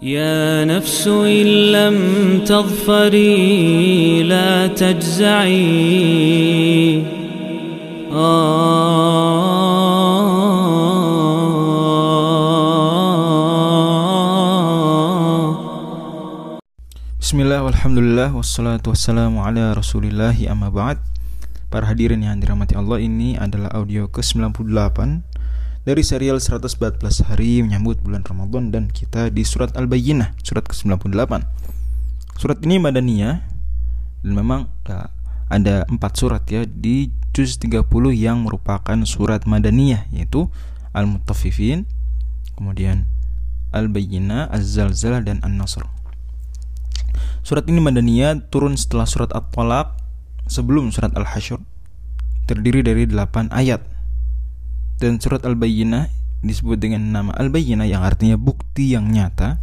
يا نفس إن لم تظفري لا تجزعي. آه. بسم الله والحمد لله والصلاة والسلام على رسول الله أما بعد Para hadirin yang dirahmati Allah ini adalah audio ke-98. Dari serial 114 hari menyambut bulan Ramadan Dan kita di surat Al-Bayyinah, surat ke-98 Surat ini Madaniyah Dan memang ya, ada 4 surat ya Di juz 30 yang merupakan surat Madaniyah Yaitu Al-Mutaffifin Kemudian Al-Bayyinah, Az-Zalzalah, dan An-Nasr Surat ini Madaniyah turun setelah surat At-Talaq sebelum surat Al-Hasyr. Terdiri dari 8 ayat. Dan surat Al-Bayyinah disebut dengan nama Al-Bayyinah yang artinya bukti yang nyata.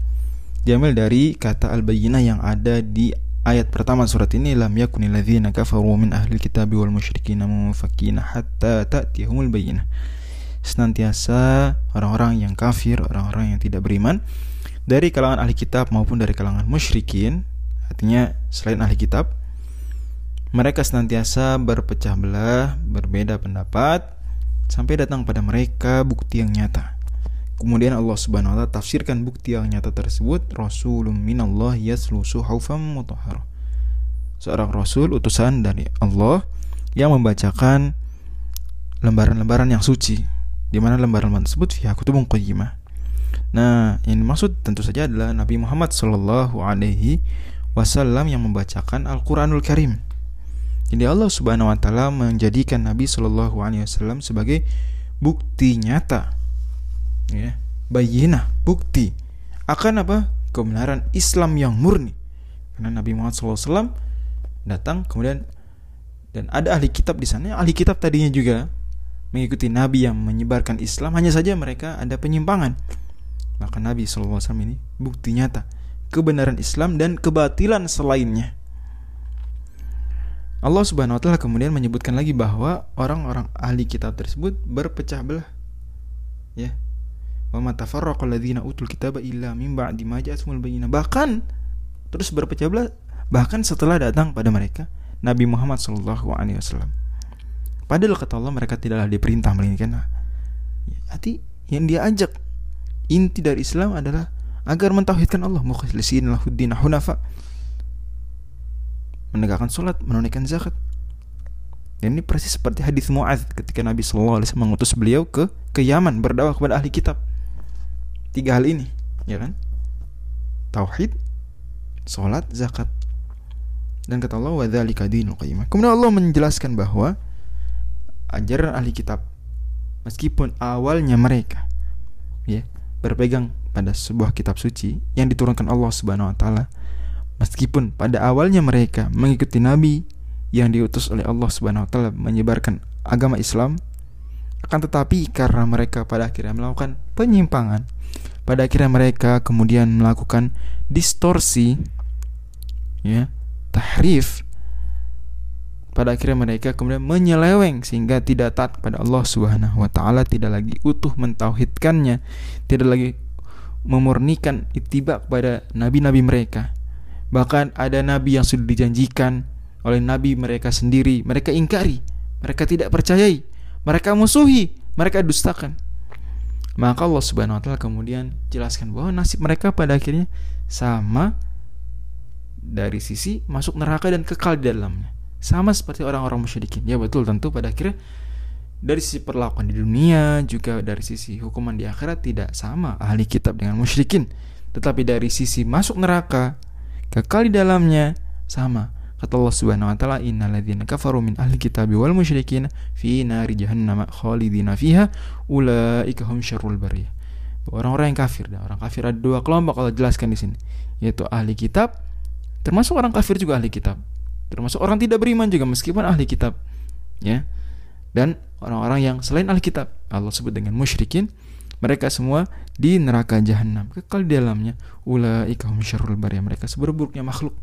Diambil dari kata Al-Bayyinah yang ada di ayat pertama surat ini lam yakunil ladzina kafaru min ahli kitab wal musyrikin mufakkina hatta ta'tiyahumul bayyinah. Senantiasa orang-orang yang kafir, orang-orang yang tidak beriman dari kalangan ahli kitab maupun dari kalangan musyrikin Artinya selain ahli kitab mereka senantiasa berpecah belah, berbeda pendapat sampai datang pada mereka bukti yang nyata. Kemudian Allah Subhanahu wa taala tafsirkan bukti yang nyata tersebut rasulun minallah yaslusu haufam mutahhar. Seorang rasul utusan dari Allah yang membacakan lembaran-lembaran yang suci di mana lembaran-lembaran tersebut fiha kutubun qayyimah. Nah, yang dimaksud tentu saja adalah Nabi Muhammad Shallallahu alaihi wasallam yang membacakan Al-Qur'anul Karim. Jadi Allah Subhanahu wa taala menjadikan Nabi Shallallahu alaihi wasallam sebagai bukti nyata. Ya, bayinah, bukti akan apa? kebenaran Islam yang murni. Karena Nabi Muhammad SAW datang kemudian dan ada ahli kitab di sana. Ahli kitab tadinya juga mengikuti Nabi yang menyebarkan Islam, hanya saja mereka ada penyimpangan. Maka Nabi SAW ini bukti nyata kebenaran Islam dan kebatilan selainnya. Allah Subhanahu wa taala kemudian menyebutkan lagi bahwa orang-orang ahli kitab tersebut berpecah belah. Ya. Wa ma tafarraqal ladzina utul kitaba illa min ba'di ma ja'atumul bayyinah. Bahkan terus berpecah belah bahkan setelah datang pada mereka Nabi Muhammad sallallahu alaihi wasallam. Padahal kata Allah mereka tidaklah diperintah melainkan hati yang dia ajak inti dari Islam adalah agar mentauhidkan Allah mukhlisin lahuddin hunafa menegakkan sholat menunaikan zakat. Dan ini persis seperti hadis Muaz ketika Nabi Shallallahu Alaihi Wasallam mengutus beliau ke ke Yaman berdakwah kepada ahli kitab. Tiga hal ini ya kan? Tauhid sholat zakat. Dan kata Allah wadzalika dinul kemudian Allah menjelaskan bahwa ajaran ahli kitab meskipun awalnya mereka ya berpegang pada sebuah kitab suci yang diturunkan Allah Subhanahu wa taala meskipun pada awalnya mereka mengikuti nabi yang diutus oleh Allah Subhanahu wa taala menyebarkan agama Islam akan tetapi karena mereka pada akhirnya melakukan penyimpangan pada akhirnya mereka kemudian melakukan distorsi ya tahrif pada akhirnya mereka kemudian menyeleweng sehingga tidak taat kepada Allah Subhanahu wa taala, tidak lagi utuh mentauhidkannya, tidak lagi memurnikan ittiba kepada nabi-nabi mereka. Bahkan ada nabi yang sudah dijanjikan oleh nabi mereka sendiri, mereka ingkari, mereka tidak percayai, mereka musuhi, mereka dustakan. Maka Allah Subhanahu wa taala kemudian jelaskan bahwa nasib mereka pada akhirnya sama dari sisi masuk neraka dan kekal di dalamnya. Sama seperti orang-orang musyrikin. Ya betul tentu pada akhirnya dari sisi perlakuan di dunia juga dari sisi hukuman di akhirat tidak sama ahli kitab dengan musyrikin. Tetapi dari sisi masuk neraka kekal di dalamnya. Sama kata Allah Subhanahu wa taala innalladzina kafaru min ahli kitab wal musyrikin fi nari jahannam khalidina fiha ulaika hum syarrul bariyah. Orang-orang yang kafir dan orang kafir ada dua kelompok kalau jelaskan di sini yaitu ahli kitab termasuk orang kafir juga ahli kitab termasuk orang tidak beriman juga meskipun ahli kitab ya. Dan orang-orang yang selain ahli kitab Allah sebut dengan musyrikin mereka semua di neraka jahanam kekal di dalamnya. Ulaika hum syarrul bariyah. Mereka seburuk-buruknya makhluk.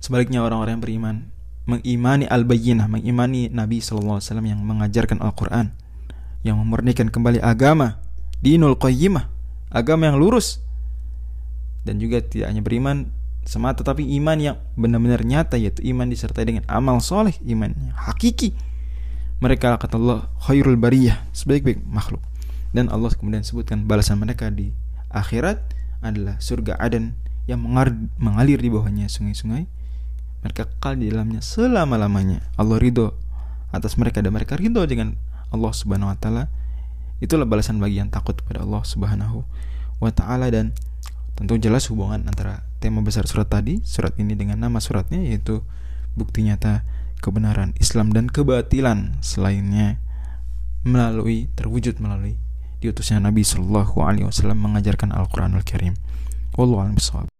Sebaliknya orang-orang yang beriman mengimani al-bayyinah mengimani Nabi SAW yang mengajarkan Al-Quran yang memurnikan kembali agama dinul qayyimah agama yang lurus. Dan juga tidak hanya beriman semata tapi iman yang benar-benar nyata yaitu iman disertai dengan amal soleh iman yang hakiki. Mereka kata Allah khairul bariyah sebaik-baik makhluk dan Allah kemudian sebutkan balasan mereka di akhirat adalah surga Aden yang mengalir di bawahnya sungai-sungai. Mereka kekal di dalamnya selama-lamanya. Allah ridho atas mereka dan mereka ridho dengan Allah subhanahu wa ta'ala. Itulah balasan bagi yang takut kepada Allah subhanahu wa ta'ala. Dan tentu jelas hubungan antara tema besar surat tadi, surat ini dengan nama suratnya yaitu bukti nyata kebenaran Islam dan kebatilan selainnya melalui terwujud melalui diutusnya Nabi Shallallahu Alaihi Wasallam mengajarkan Al Quranul Karim. Wallahu a'lam